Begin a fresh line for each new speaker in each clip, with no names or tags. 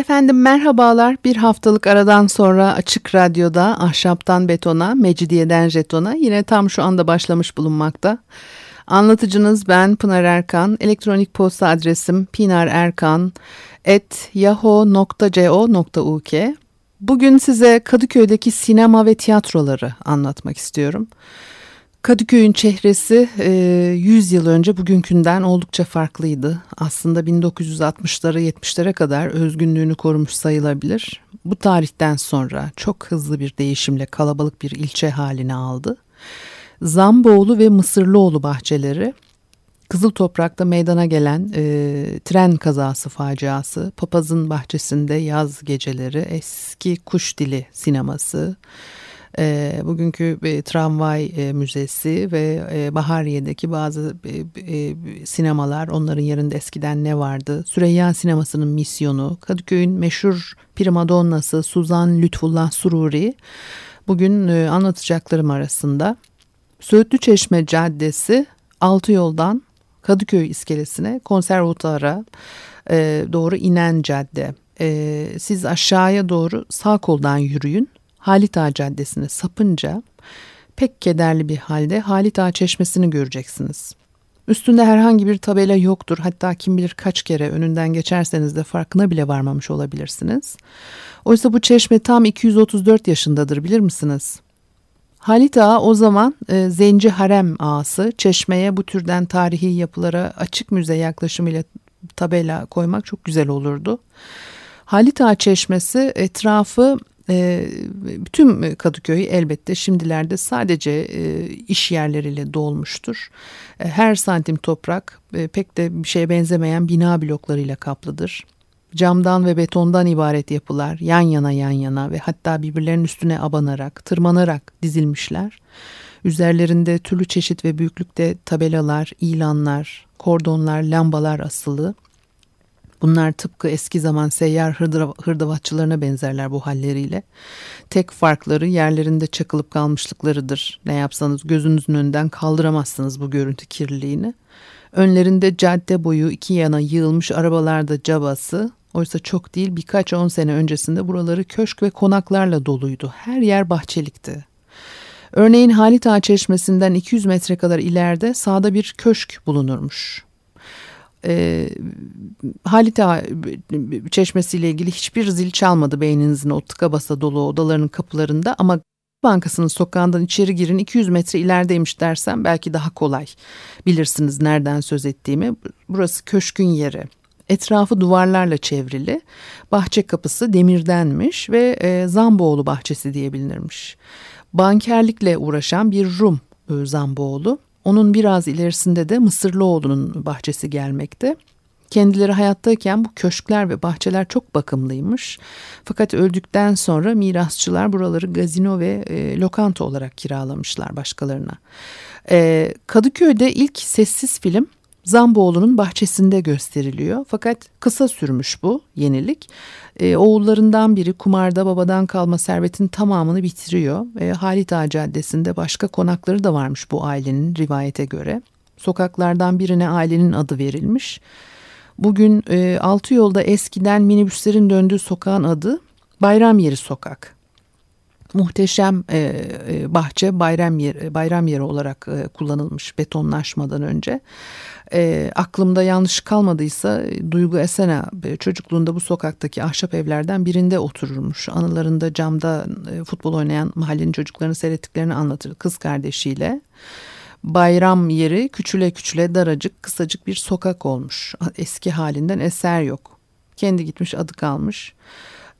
Efendim merhabalar. Bir haftalık aradan sonra Açık Radyo'da Ahşaptan Betona, Mecidiyeden Jeton'a yine tam şu anda başlamış bulunmakta. Anlatıcınız ben Pınar Erkan. Elektronik posta adresim pinarerkan.yahoo.co.uk Bugün size Kadıköy'deki sinema ve tiyatroları anlatmak istiyorum. Kadıköy'ün çehresi 100 yıl önce bugünkünden oldukça farklıydı. Aslında 1960'lara 70'lere kadar özgünlüğünü korumuş sayılabilir. Bu tarihten sonra çok hızlı bir değişimle kalabalık bir ilçe haline aldı. Zamboğlu ve Mısırlıoğlu bahçeleri Kızıl Toprak'ta meydana gelen e, tren kazası faciası, Papaz'ın bahçesinde yaz geceleri, eski kuş dili sineması, e, bugünkü e, tramvay e, müzesi ve e, Bahariye'deki bazı e, e, sinemalar onların yerinde eskiden ne vardı? Süreyya sinemasının misyonu, Kadıköy'ün meşhur primadonnası Suzan Lütfullah Sururi bugün e, anlatacaklarım arasında. Söğütlü Çeşme Caddesi altı yoldan Kadıköy iskelesine konservatuara e, doğru inen cadde. E, siz aşağıya doğru sağ koldan yürüyün. Halit Ağa Caddesi'ne sapınca pek kederli bir halde Halit Ağa Çeşmesi'ni göreceksiniz. Üstünde herhangi bir tabela yoktur. Hatta kim bilir kaç kere önünden geçerseniz de farkına bile varmamış olabilirsiniz. Oysa bu çeşme tam 234 yaşındadır bilir misiniz? Halit Ağa o zaman e, Zenci Harem ağası çeşmeye bu türden tarihi yapılara açık müze yaklaşımıyla tabela koymak çok güzel olurdu. Halit Ağa Çeşmesi etrafı e, tüm Kadıköy elbette şimdilerde sadece e, iş yerleriyle dolmuştur. E, her santim toprak e, pek de bir şeye benzemeyen bina bloklarıyla kaplıdır. Camdan ve betondan ibaret yapılar yan yana yan yana ve hatta birbirlerinin üstüne abanarak, tırmanarak dizilmişler. Üzerlerinde türlü çeşit ve büyüklükte tabelalar, ilanlar, kordonlar, lambalar asılı. Bunlar tıpkı eski zaman seyyar hırdavatçılarına benzerler bu halleriyle. Tek farkları yerlerinde çakılıp kalmışlıklarıdır. Ne yapsanız gözünüzün önünden kaldıramazsınız bu görüntü kirliliğini. Önlerinde cadde boyu iki yana yığılmış arabalarda cabası, Oysa çok değil birkaç on sene öncesinde buraları köşk ve konaklarla doluydu. Her yer bahçelikti. Örneğin Halit Ağa Çeşmesi'nden 200 metre kadar ileride sağda bir köşk bulunurmuş. Ee, Halit Ağa Çeşmesi ile ilgili hiçbir zil çalmadı beyninizin o tıka basa dolu odalarının kapılarında ama Bankasının sokağından içeri girin 200 metre ilerideymiş dersem belki daha kolay bilirsiniz nereden söz ettiğimi. Burası köşkün yeri. Etrafı duvarlarla çevrili. Bahçe kapısı demirdenmiş ve e, Zamboğlu bahçesi diye bilinirmiş. Bankerlikle uğraşan bir Rum e, Zamboğlu. Onun biraz ilerisinde de Mısırlıoğlu'nun bahçesi gelmekte. Kendileri hayattayken bu köşkler ve bahçeler çok bakımlıymış. Fakat öldükten sonra mirasçılar buraları gazino ve e, lokanta olarak kiralamışlar başkalarına. E, Kadıköy'de ilk sessiz film Zamboğlu'nun bahçesinde gösteriliyor. Fakat kısa sürmüş bu yenilik. E, oğullarından biri kumarda babadan kalma servetin tamamını bitiriyor. E, Halit Ağa Caddesi'nde başka konakları da varmış bu ailenin rivayete göre. Sokaklardan birine ailenin adı verilmiş. Bugün e, altı yolda eskiden minibüslerin döndüğü sokağın adı Bayram Yeri Sokak. Muhteşem e, e, bahçe bayram yeri, bayram yeri olarak e, kullanılmış betonlaşmadan önce. E, aklımda yanlış kalmadıysa Duygu Esena e, çocukluğunda bu sokaktaki ahşap evlerden birinde otururmuş. Anılarında camda e, futbol oynayan mahallenin çocuklarını seyrettiklerini anlatır kız kardeşiyle. Bayram yeri küçüle küçüle daracık kısacık bir sokak olmuş. Eski halinden eser yok. Kendi gitmiş adı kalmış.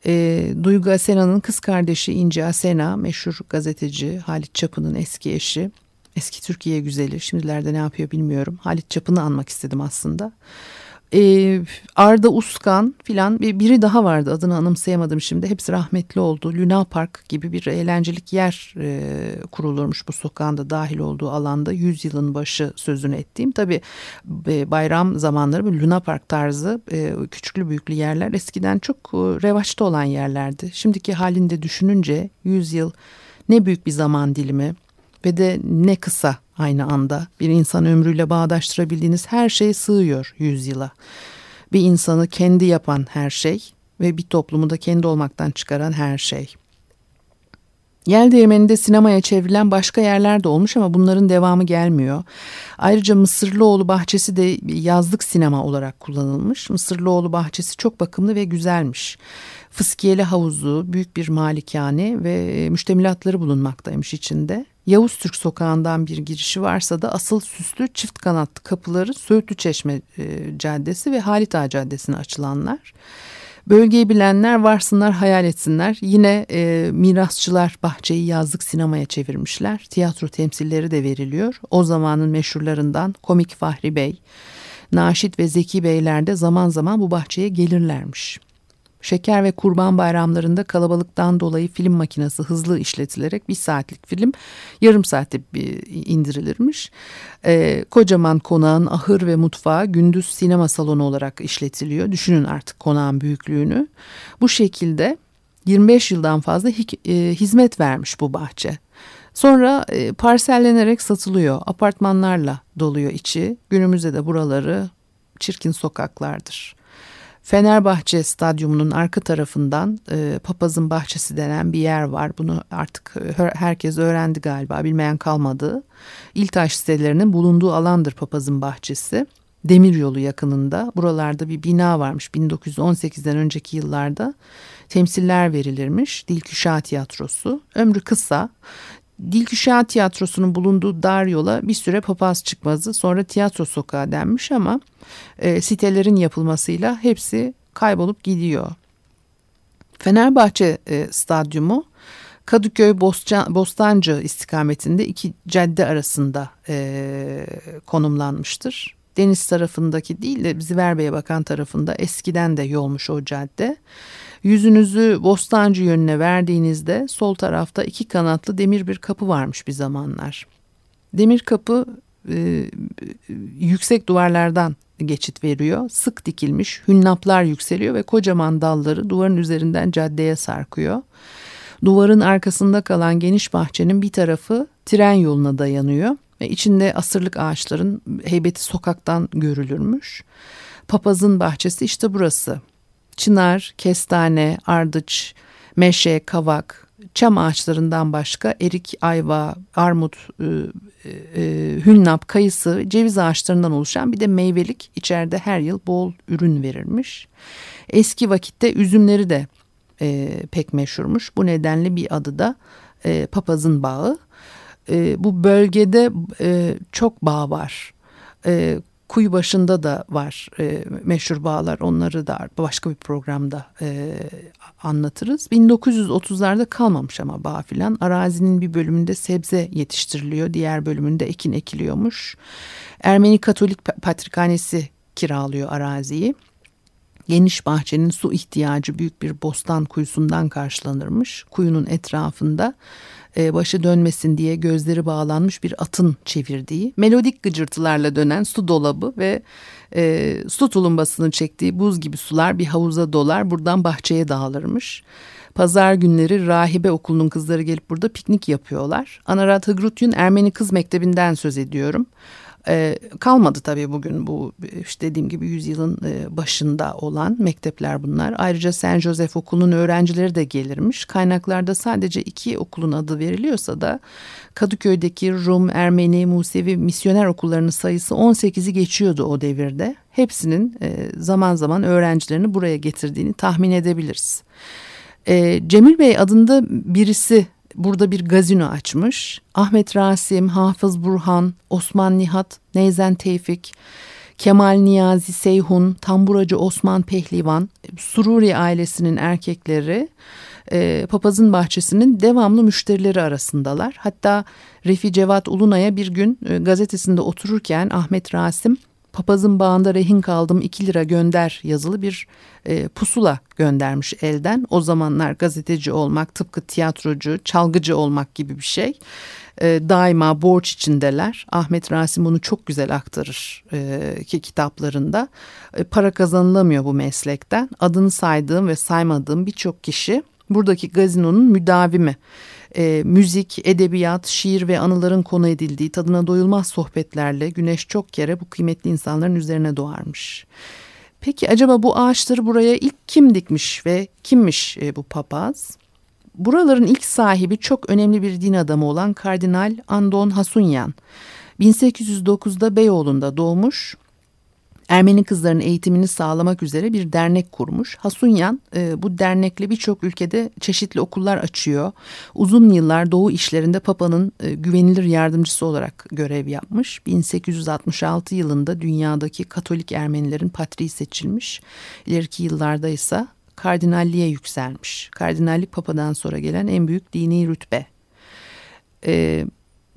E, Duygu Asena'nın kız kardeşi İnci Asena meşhur gazeteci Halit Çapı'nın eski eşi. Eski Türkiye güzeli şimdilerde ne yapıyor bilmiyorum. Halit Çapı'nı anmak istedim aslında. E, Arda Uskan filan biri daha vardı adını anımsayamadım şimdi. Hepsi rahmetli oldu. Luna Park gibi bir eğlencelik yer e, kurulurmuş bu sokağında dahil olduğu alanda. Yüzyılın başı sözünü ettiğim. Tabii e, bayram zamanları bu Luna Park tarzı e, küçüklü büyüklü yerler eskiden çok e, revaçta olan yerlerdi. Şimdiki halinde düşününce yüzyıl ne büyük bir zaman dilimi ve de ne kısa aynı anda bir insan ömrüyle bağdaştırabildiğiniz her şey sığıyor yüzyıla. Bir insanı kendi yapan her şey ve bir toplumu da kendi olmaktan çıkaran her şey. Yel değirmeninde sinemaya çevrilen başka yerler de olmuş ama bunların devamı gelmiyor. Ayrıca Mısırlıoğlu bahçesi de yazlık sinema olarak kullanılmış. Mısırlıoğlu bahçesi çok bakımlı ve güzelmiş. Fıskiyeli havuzu, büyük bir malikane ve müştemilatları bulunmaktaymış içinde. Yavuz Türk sokağından bir girişi varsa da asıl süslü çift kanatlı kapıları Söğütlü Çeşme e, Caddesi ve Halit Ağa Caddesi'ne açılanlar. Bölgeyi bilenler varsınlar hayal etsinler. Yine e, mirasçılar bahçeyi yazlık sinemaya çevirmişler. Tiyatro temsilleri de veriliyor. O zamanın meşhurlarından Komik Fahri Bey, Naşit ve Zeki Beyler de zaman zaman bu bahçeye gelirlermiş. Şeker ve kurban bayramlarında kalabalıktan dolayı film makinesi hızlı işletilerek bir saatlik film yarım saatte indirilirmiş. Ee, kocaman konağın ahır ve mutfağı gündüz sinema salonu olarak işletiliyor. Düşünün artık konağın büyüklüğünü. Bu şekilde 25 yıldan fazla e, hizmet vermiş bu bahçe. Sonra e, parsellenerek satılıyor. Apartmanlarla doluyor içi. Günümüzde de buraları çirkin sokaklardır. Fenerbahçe Stadyumu'nun arka tarafından e, Papaz'ın Bahçesi denen bir yer var. Bunu artık e, herkes öğrendi galiba bilmeyen kalmadı. İltaş sitelerinin bulunduğu alandır Papaz'ın Bahçesi. Demiryolu yakınında buralarda bir bina varmış 1918'den önceki yıllarda temsiller verilirmiş Dilküşah Tiyatrosu ömrü kısa Dilküşah Tiyatrosu'nun bulunduğu dar yola bir süre papaz çıkmazı sonra tiyatro sokağı denmiş ama e, sitelerin yapılmasıyla hepsi kaybolup gidiyor. Fenerbahçe e, Stadyumu Kadıköy Bostan, Bostancı istikametinde iki cadde arasında e, konumlanmıştır. Deniz tarafındaki değil de Ziverbey'e bakan tarafında eskiden de yolmuş o cadde. Yüzünüzü Bostancı yönüne verdiğinizde sol tarafta iki kanatlı demir bir kapı varmış bir zamanlar. Demir kapı e, yüksek duvarlardan geçit veriyor. Sık dikilmiş hünnaplar yükseliyor ve kocaman dalları duvarın üzerinden caddeye sarkıyor. Duvarın arkasında kalan geniş bahçenin bir tarafı tren yoluna dayanıyor ve içinde asırlık ağaçların heybeti sokaktan görülürmüş. Papazın bahçesi işte burası. Çınar, kestane, ardıç, meşe, kavak, çam ağaçlarından başka erik, ayva, armut, e, e, hünnap, kayısı, ceviz ağaçlarından oluşan bir de meyvelik içeride her yıl bol ürün verirmiş. Eski vakitte üzümleri de e, pek meşhurmuş. Bu nedenle bir adı da e, papazın bağı. E, bu bölgede e, çok bağ var. E, kuyu başında da var e, meşhur bağlar onları da başka bir programda e, anlatırız. 1930'larda kalmamış ama bağ filan arazinin bir bölümünde sebze yetiştiriliyor diğer bölümünde ekin ekiliyormuş. Ermeni Katolik Patrikhanesi kiralıyor araziyi. Geniş bahçenin su ihtiyacı büyük bir bostan kuyusundan karşılanırmış. Kuyunun etrafında e, başı dönmesin diye gözleri bağlanmış bir atın çevirdiği, melodik gıcırtılarla dönen su dolabı ve e, su tulumbasını çektiği buz gibi sular bir havuza dolar buradan bahçeye dağılırmış. Pazar günleri rahibe okulunun kızları gelip burada piknik yapıyorlar. Anarat Hıgrutyun Ermeni Kız Mektebi'nden söz ediyorum. E, kalmadı tabii bugün bu işte dediğim gibi yüzyılın e, başında olan mektepler bunlar. Ayrıca Saint Joseph Okulu'nun öğrencileri de gelirmiş. Kaynaklarda sadece iki okulun adı veriliyorsa da Kadıköy'deki Rum, Ermeni, Musevi misyoner okullarının sayısı 18'i geçiyordu o devirde. Hepsinin e, zaman zaman öğrencilerini buraya getirdiğini tahmin edebiliriz. E, Cemil Bey adında birisi burada bir gazino açmış. Ahmet Rasim, Hafız Burhan, Osman Nihat, Neyzen Tevfik, Kemal Niyazi Seyhun, Tamburacı Osman Pehlivan, Sururi ailesinin erkekleri e, papazın bahçesinin devamlı müşterileri arasındalar. Hatta Refi Cevat Ulunay'a bir gün e, gazetesinde otururken Ahmet Rasim papazın bağında rehin kaldım 2 lira gönder yazılı bir e, pusula göndermiş elden. O zamanlar gazeteci olmak tıpkı tiyatrocu, çalgıcı olmak gibi bir şey. E, daima borç içindeler. Ahmet Rasim bunu çok güzel aktarır e, ki kitaplarında. E, para kazanılamıyor bu meslekten. Adını saydığım ve saymadığım birçok kişi buradaki gazinonun müdavimi e, müzik, edebiyat, şiir ve anıların konu edildiği tadına doyulmaz sohbetlerle güneş çok kere bu kıymetli insanların üzerine doğarmış. Peki acaba bu ağaçları buraya ilk kim dikmiş ve kimmiş e, bu papaz? Buraların ilk sahibi çok önemli bir din adamı olan Kardinal Andon Hasunyan. 1809'da Beyoğlu'nda doğmuş Ermeni kızların eğitimini sağlamak üzere bir dernek kurmuş. Hasunyan e, bu dernekle birçok ülkede çeşitli okullar açıyor. Uzun yıllar Doğu işlerinde Papa'nın e, güvenilir yardımcısı olarak görev yapmış. 1866 yılında dünyadaki Katolik Ermenilerin patriği seçilmiş. İleriki yıllarda ise kardinalliğe yükselmiş. Kardinallik Papa'dan sonra gelen en büyük dini rütbe. E,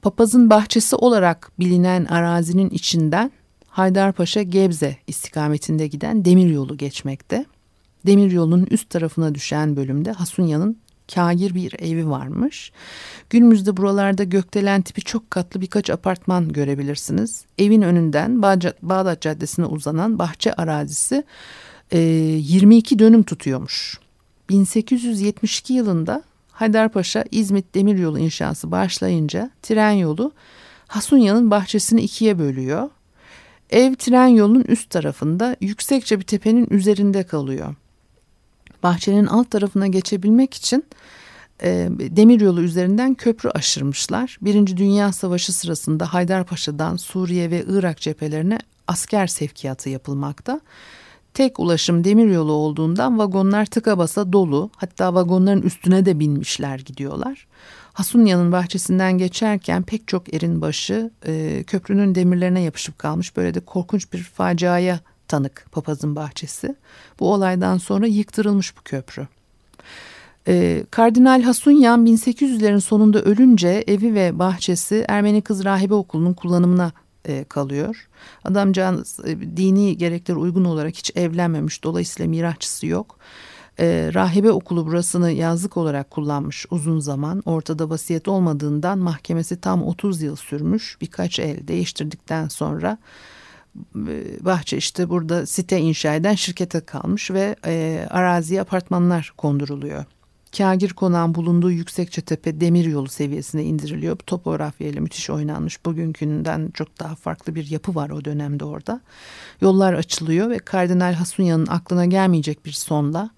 papazın bahçesi olarak bilinen arazinin içinden Haydarpaşa Gebze istikametinde giden demiryolu geçmekte. Demiryolunun üst tarafına düşen bölümde Hasunya'nın kagir bir evi varmış. Günümüzde buralarda gökdelen tipi çok katlı birkaç apartman görebilirsiniz. Evin önünden Bağdat Caddesi'ne uzanan bahçe arazisi 22 dönüm tutuyormuş. 1872 yılında Haydarpaşa İzmit Demiryolu inşası başlayınca tren yolu Hasunya'nın bahçesini ikiye bölüyor Ev tren yolunun üst tarafında yüksekçe bir tepenin üzerinde kalıyor. Bahçenin alt tarafına geçebilmek için e, demiryolu üzerinden köprü aşırmışlar. Birinci Dünya Savaşı sırasında Haydarpaşa'dan Suriye ve Irak cephelerine asker sevkiyatı yapılmakta. Tek ulaşım demiryolu olduğundan vagonlar tıka basa dolu hatta vagonların üstüne de binmişler gidiyorlar. Hasunya'nın bahçesinden geçerken pek çok erin başı e, köprünün demirlerine yapışıp kalmış. Böyle de korkunç bir faciaya tanık papazın bahçesi. Bu olaydan sonra yıktırılmış bu köprü. E, Kardinal Hasunyan 1800'lerin sonunda ölünce evi ve bahçesi Ermeni Kız Rahibe Okulu'nun kullanımına e, kalıyor. Adamcağız e, dini gereklere uygun olarak hiç evlenmemiş. Dolayısıyla mirasçısı yok. E, rahibe okulu burasını yazlık olarak kullanmış uzun zaman. Ortada vasiyet olmadığından mahkemesi tam 30 yıl sürmüş. Birkaç el değiştirdikten sonra bahçe işte burada site inşa eden şirkete kalmış ve e, araziye apartmanlar konduruluyor. Kagir konağın bulunduğu Yüksekçe Tepe demir yolu seviyesine indiriliyor. Topografyayla müthiş oynanmış. Bugünkünden çok daha farklı bir yapı var o dönemde orada. Yollar açılıyor ve Kardinal Hasunya'nın aklına gelmeyecek bir sonla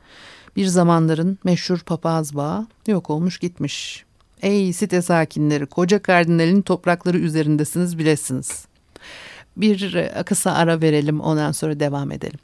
bir zamanların meşhur papaz bağı yok olmuş gitmiş. Ey site sakinleri koca kardinalin toprakları üzerindesiniz bilesiniz. Bir e, kısa ara verelim ondan sonra devam edelim.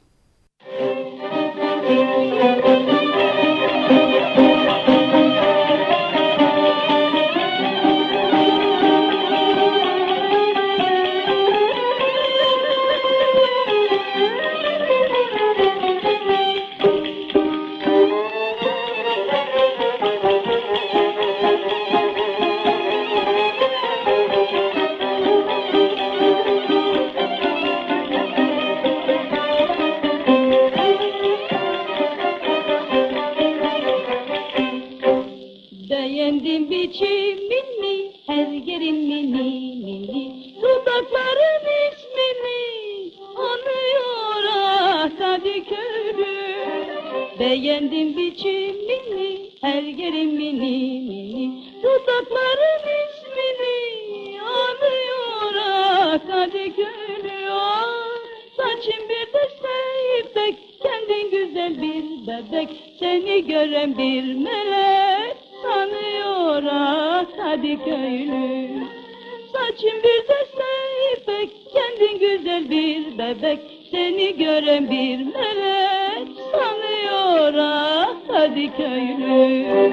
Kendin güzel bir bebek, seni gören bir melek sanıyor ah hadi köylü.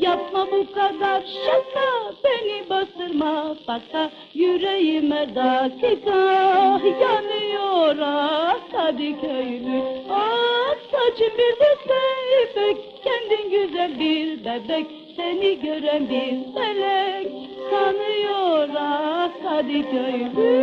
Yapma bu kadar şaka beni bastırma baka yüreğime dakika yanıyor ah Kadıköylü ah saçın bir de seybek kendin güzel bir bebek. Seni gören bir melek sanıyor ah Kadıköylü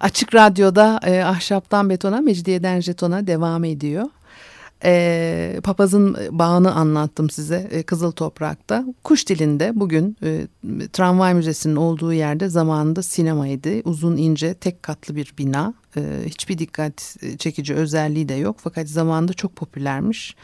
Açık Radyo'da e, Ahşaptan Betona, Mecidiyeden Jeton'a devam ediyor. E, papazın bağını anlattım size e, Kızıl Toprak'ta. Kuş dilinde bugün e, tramvay müzesinin olduğu yerde zamanında sinemaydı. Uzun ince tek katlı bir bina. E, hiçbir dikkat çekici özelliği de yok fakat zamanında çok popülermiş.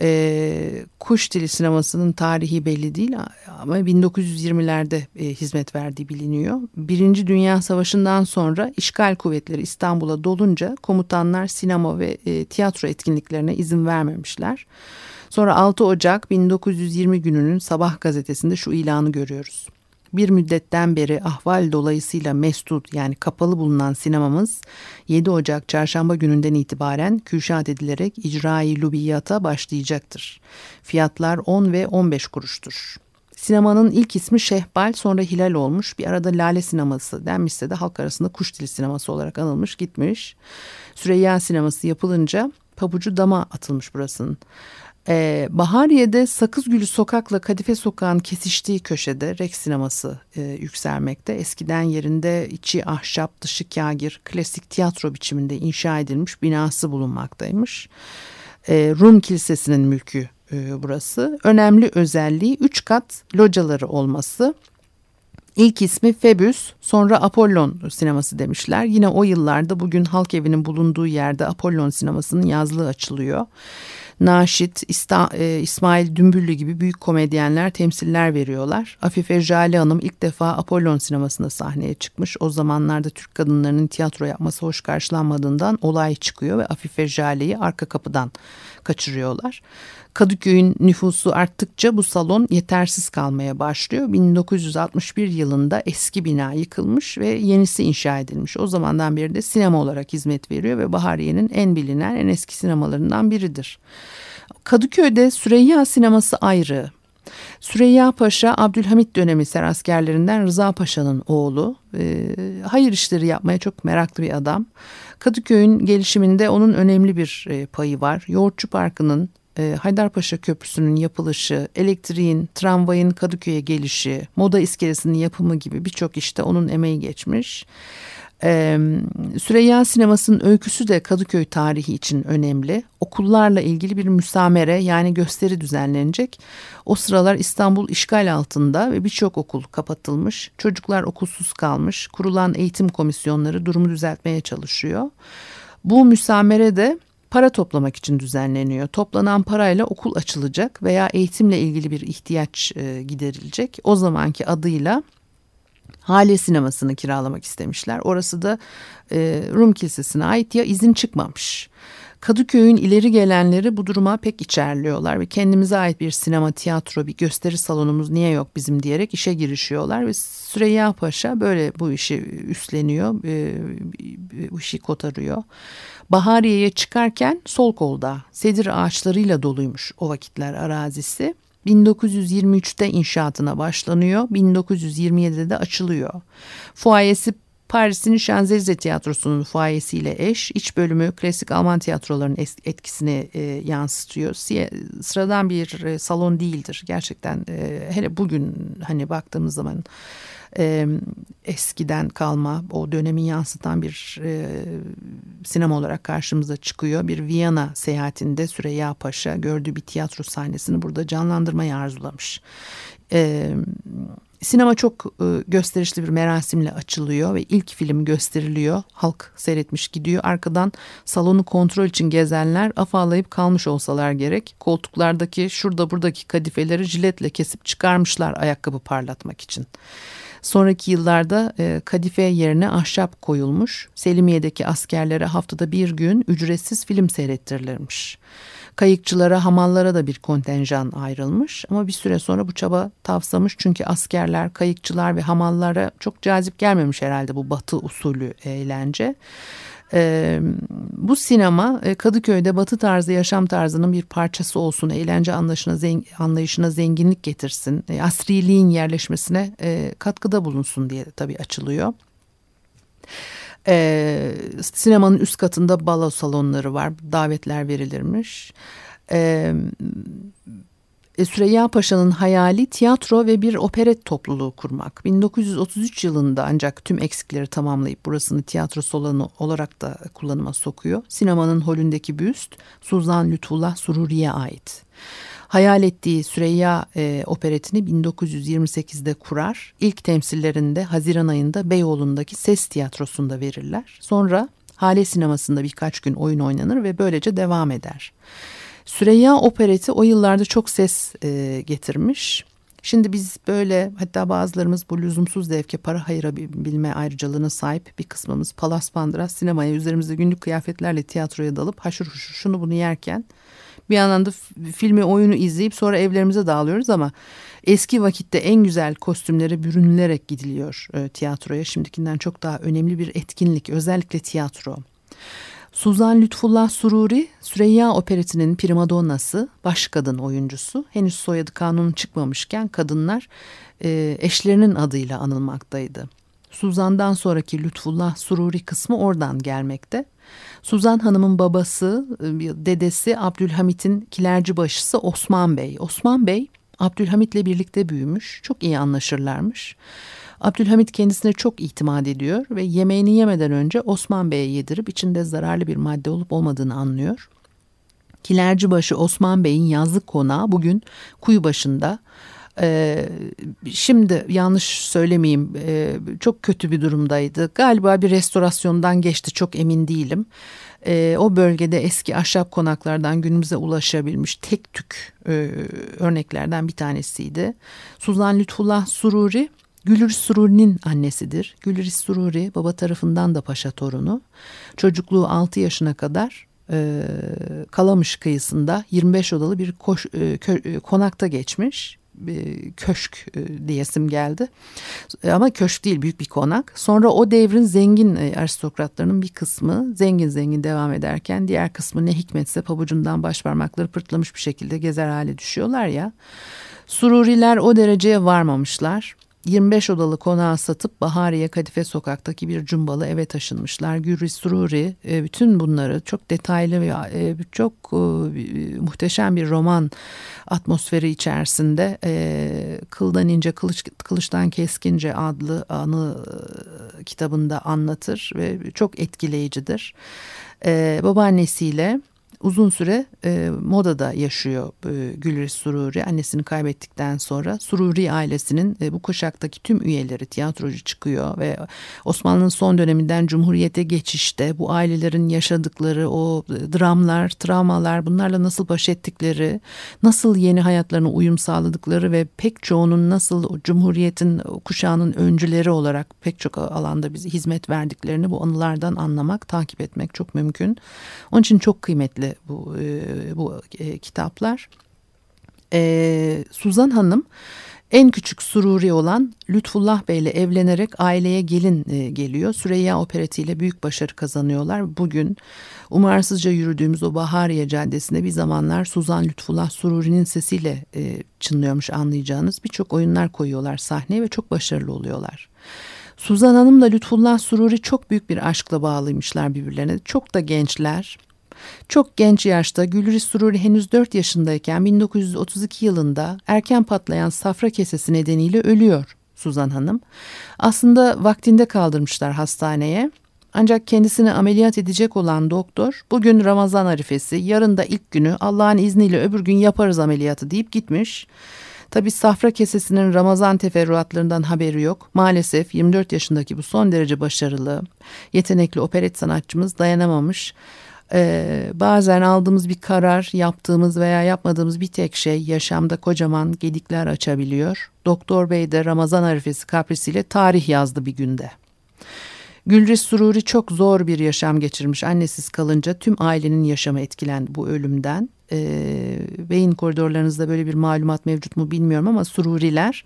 E, kuş dili sinemasının tarihi belli değil ama 1920'lerde e, hizmet verdiği biliniyor. Birinci Dünya Savaşı'ndan sonra işgal kuvvetleri İstanbul'a dolunca komutanlar sinema ve e, tiyatro etkinliklerine izin vermemişler. Sonra 6 Ocak 1920 gününün sabah gazetesinde şu ilanı görüyoruz bir müddetten beri ahval dolayısıyla mesdut yani kapalı bulunan sinemamız 7 Ocak çarşamba gününden itibaren kürşat edilerek icrai lubiyata başlayacaktır. Fiyatlar 10 ve 15 kuruştur. Sinemanın ilk ismi Şehbal sonra Hilal olmuş. Bir arada Lale Sineması denmişse de halk arasında kuş dili sineması olarak anılmış gitmiş. Süreyya Sineması yapılınca pabucu dama atılmış burasının. Ee, Bahariye'de Sakızgülü Sokak'la Kadife Sokak'ın kesiştiği köşede Rex sineması e, yükselmekte. Eskiden yerinde içi ahşap, dışı kagir, klasik tiyatro biçiminde inşa edilmiş binası bulunmaktaymış. Ee, Rum Kilisesi'nin mülkü e, burası. Önemli özelliği üç kat locaları olması. İlk ismi Febüs, sonra Apollon sineması demişler. Yine o yıllarda bugün halk evinin bulunduğu yerde Apollon sinemasının yazlığı açılıyor. Naşit, İsta, e, İsmail Dümbüllü gibi büyük komedyenler temsiller veriyorlar. Afife Jale Hanım ilk defa Apollon sinemasında sahneye çıkmış. O zamanlarda Türk kadınlarının tiyatro yapması hoş karşılanmadığından olay çıkıyor ve Afife Jale'yi arka kapıdan kaçırıyorlar. Kadıköy'ün nüfusu arttıkça bu salon yetersiz kalmaya başlıyor. 1961 yılında eski bina yıkılmış ve yenisi inşa edilmiş. O zamandan beri de sinema olarak hizmet veriyor ve Bahariye'nin en bilinen en eski sinemalarından biridir. Kadıköy'de Süreyya sineması ayrı. Süreyya Paşa Abdülhamit dönemi seraskerlerinden Rıza Paşa'nın oğlu. E, hayır işleri yapmaya çok meraklı bir adam. Kadıköy'ün gelişiminde onun önemli bir e, payı var. Yoğurtçu Parkı'nın e, Haydarpaşa Köprüsü'nün yapılışı, elektriğin, tramvayın Kadıköy'e gelişi, moda iskelesinin yapımı gibi birçok işte onun emeği geçmiş. Ee, Süreyya Sineması'nın öyküsü de Kadıköy tarihi için önemli. Okullarla ilgili bir müsamere yani gösteri düzenlenecek. O sıralar İstanbul işgal altında ve birçok okul kapatılmış. Çocuklar okulsuz kalmış. Kurulan eğitim komisyonları durumu düzeltmeye çalışıyor. Bu müsamere de para toplamak için düzenleniyor. Toplanan parayla okul açılacak veya eğitimle ilgili bir ihtiyaç e, giderilecek. O zamanki adıyla Hale sinemasını kiralamak istemişler. Orası da e, Rum Kilisesi'ne ait ya izin çıkmamış. Kadıköy'ün ileri gelenleri bu duruma pek içerliyorlar ve kendimize ait bir sinema, tiyatro, bir gösteri salonumuz niye yok bizim diyerek işe girişiyorlar ve Süreyya Paşa böyle bu işi üstleniyor, e, bu işi kotarıyor. Bahariye'ye çıkarken sol kolda sedir ağaçlarıyla doluymuş o vakitler arazisi. 1923'te inşaatına başlanıyor, 1927'de de açılıyor. Fuayesi Paris'in Şanzelize Tiyatrosu'nun fuayesiyle eş, iç bölümü klasik Alman tiyatrolarının etkisini e, yansıtıyor. Sıradan bir e, salon değildir gerçekten. E, hele bugün hani baktığımız zaman e, eskiden kalma o dönemi yansıtan bir e, sinema olarak karşımıza çıkıyor. Bir Viyana seyahatinde Süreyya Paşa gördüğü bir tiyatro sahnesini burada canlandırmayı arzulamış. E, sinema çok e, gösterişli bir merasimle açılıyor ve ilk film gösteriliyor. Halk seyretmiş gidiyor. Arkadan salonu kontrol için gezenler afalayıp kalmış olsalar gerek. Koltuklardaki şurada buradaki kadifeleri jiletle kesip çıkarmışlar ayakkabı parlatmak için. Sonraki yıllarda e, kadife yerine ahşap koyulmuş. Selimiye'deki askerlere haftada bir gün ücretsiz film seyrettirilirmiş. Kayıkçılara, hamallara da bir kontenjan ayrılmış ama bir süre sonra bu çaba tavsamış çünkü askerler, kayıkçılar ve hamallara çok cazip gelmemiş herhalde bu batı usulü eğlence. Ee, bu sinema e, Kadıköy'de batı tarzı yaşam tarzının bir parçası olsun, eğlence anlayışına, zeng anlayışına zenginlik getirsin, e, asriliğin yerleşmesine e, katkıda bulunsun diye tabii açılıyor. Ee, sinemanın üst katında balo salonları var. Davetler verilirmiş. Ee, Süreyya Paşa'nın hayali tiyatro ve bir operet topluluğu kurmak. 1933 yılında ancak tüm eksikleri tamamlayıp burasını tiyatro salonu olarak da kullanıma sokuyor. Sinemanın holündeki büst Suzan Lütfullah Sururi'ye ait hayal ettiği Süreyya e, operetini 1928'de kurar. İlk temsillerinde Haziran ayında Beyoğlu'ndaki Ses Tiyatrosu'nda verirler. Sonra Hale Sineması'nda birkaç gün oyun oynanır ve böylece devam eder. Süreyya opereti o yıllarda çok ses e, getirmiş. Şimdi biz böyle hatta bazılarımız bu lüzumsuz zevke para hayırabilme ayrıcalığına sahip bir kısmımız Palas Pandras sinemaya üzerimizde günlük kıyafetlerle tiyatroya dalıp haşır huşur şunu bunu yerken bir yandan da filmi oyunu izleyip sonra evlerimize dağılıyoruz ama eski vakitte en güzel kostümlere bürünülerek gidiliyor e, tiyatroya. Şimdikinden çok daha önemli bir etkinlik özellikle tiyatro. Suzan Lütfullah Sururi, Süreyya Opereti'nin primadonnası, baş kadın oyuncusu. Henüz soyadı kanunu çıkmamışken kadınlar e, eşlerinin adıyla anılmaktaydı. Suzan'dan sonraki Lütfullah Sururi kısmı oradan gelmekte. Suzan Hanım'ın babası, e, dedesi Abdülhamit'in kilerci başısı Osman Bey. Osman Bey Abdülhamit'le birlikte büyümüş, çok iyi anlaşırlarmış. Abdülhamit kendisine çok itimat ediyor ve yemeğini yemeden önce Osman Bey'e yedirip içinde zararlı bir madde olup olmadığını anlıyor. Kilercibaşı Osman Bey'in yazlık konağı bugün kuyu başında ee, şimdi yanlış söylemeyeyim ee, çok kötü bir durumdaydı. Galiba bir restorasyondan geçti çok emin değilim. Ee, o bölgede eski ahşap konaklardan günümüze ulaşabilmiş tek tük e, örneklerden bir tanesiydi. Suzan Lütfullah Sururi Gülür Sururi'nin annesidir. Gülür Sururi baba tarafından da paşa torunu. Çocukluğu 6 yaşına kadar e, Kalamış kıyısında 25 odalı bir koş, e, kö, e, konakta geçmiş köşk e, diyesim geldi. Ama köşk değil büyük bir konak. Sonra o devrin zengin e, aristokratlarının bir kısmı zengin zengin devam ederken diğer kısmı ne hikmetse pabucundan baş parmakları pırtlamış bir şekilde gezer hale düşüyorlar ya. Sururiler o dereceye varmamışlar. 25 odalı konağı satıp Bahariye Kadife sokaktaki bir cumbalı eve taşınmışlar. Gürri Sururi e, bütün bunları çok detaylı ve e, çok e, muhteşem bir roman atmosferi içerisinde Kıldan İnce Kılıç, Kılıçtan Keskince adlı anı kitabında anlatır ve çok etkileyicidir. Babaannesiyle uzun süre e, modada yaşıyor e, Gülriz Sururi annesini kaybettikten sonra Sururi ailesinin e, bu kuşaktaki tüm üyeleri tiyatrocu çıkıyor ve Osmanlı'nın son döneminden Cumhuriyete geçişte bu ailelerin yaşadıkları o dramlar, travmalar bunlarla nasıl baş ettikleri, nasıl yeni hayatlarına uyum sağladıkları ve pek çoğunun nasıl Cumhuriyet'in kuşağının öncüleri olarak pek çok alanda bize hizmet verdiklerini bu anılardan anlamak, takip etmek çok mümkün. Onun için çok kıymetli bu e, bu e, kitaplar. E, Suzan Hanım en küçük sururi olan Lütfullah Bey ile evlenerek aileye gelin e, geliyor. Süreyya operetiyle büyük başarı kazanıyorlar. Bugün umarsızca yürüdüğümüz o Bahariye Caddesi'nde bir zamanlar Suzan Lütfullah Sururi'nin sesiyle e, çınlıyormuş anlayacağınız birçok oyunlar koyuyorlar sahneye ve çok başarılı oluyorlar. Suzan Hanım'la Lütfullah Sururi çok büyük bir aşkla bağlıymışlar birbirlerine. Çok da gençler. Çok genç yaşta Gülriz Sururi henüz 4 yaşındayken 1932 yılında erken patlayan safra kesesi nedeniyle ölüyor Suzan Hanım. Aslında vaktinde kaldırmışlar hastaneye. Ancak kendisini ameliyat edecek olan doktor bugün Ramazan arifesi yarın da ilk günü Allah'ın izniyle öbür gün yaparız ameliyatı deyip gitmiş. Tabi safra kesesinin Ramazan teferruatlarından haberi yok. Maalesef 24 yaşındaki bu son derece başarılı, yetenekli operet sanatçımız dayanamamış. Ee, bazen aldığımız bir karar, yaptığımız veya yapmadığımız bir tek şey yaşamda kocaman gedikler açabiliyor. Doktor Bey de Ramazan arifesi kaprisiyle tarih yazdı bir günde. Gülriz Sururi çok zor bir yaşam geçirmiş. Annesiz kalınca tüm ailenin yaşamı etkilendi bu ölümden. Ee, beyin koridorlarınızda böyle bir malumat mevcut mu bilmiyorum ama Sururiler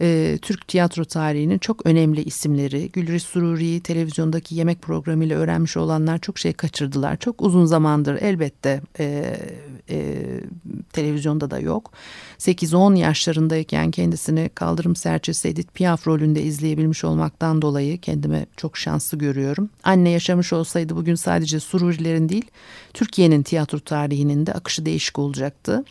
e, Türk tiyatro tarihinin çok önemli isimleri. Gülriz Sururi'yi televizyondaki yemek programıyla öğrenmiş olanlar çok şey kaçırdılar. Çok uzun zamandır elbette e, e, televizyonda da yok. 8-10 yaşlarındayken kendisini kaldırım serçesi Edith Piaf rolünde izleyebilmiş olmaktan dolayı kendime çok şanslı görüyorum. Anne yaşamış olsaydı bugün sadece Sururilerin değil Türkiye'nin tiyatro tarihinin de akışı değişik olacaktı.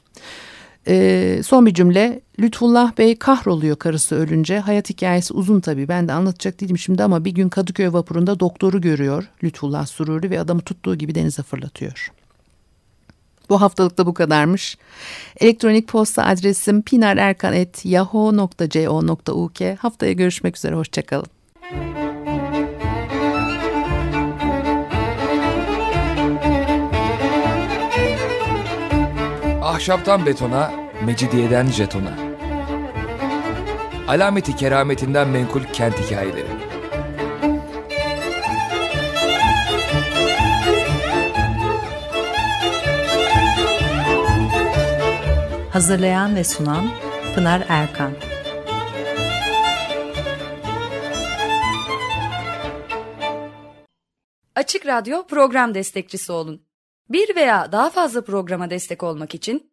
E, son bir cümle. Lütfullah Bey kahroluyor karısı ölünce. Hayat hikayesi uzun tabii. Ben de anlatacak değilim şimdi ama bir gün Kadıköy vapurunda doktoru görüyor Lütfullah Sururi ve adamı tuttuğu gibi denize fırlatıyor. Bu haftalık da bu kadarmış. Elektronik posta adresim pinarerkan.yahoo.co.uk Haftaya görüşmek üzere, hoşçakalın.
Ahşaptan betona, mecidiyeden jetona. Alameti kerametinden menkul kent hikayeleri.
Hazırlayan ve sunan Pınar Erkan.
Açık Radyo program destekçisi olun. Bir veya daha fazla programa destek olmak için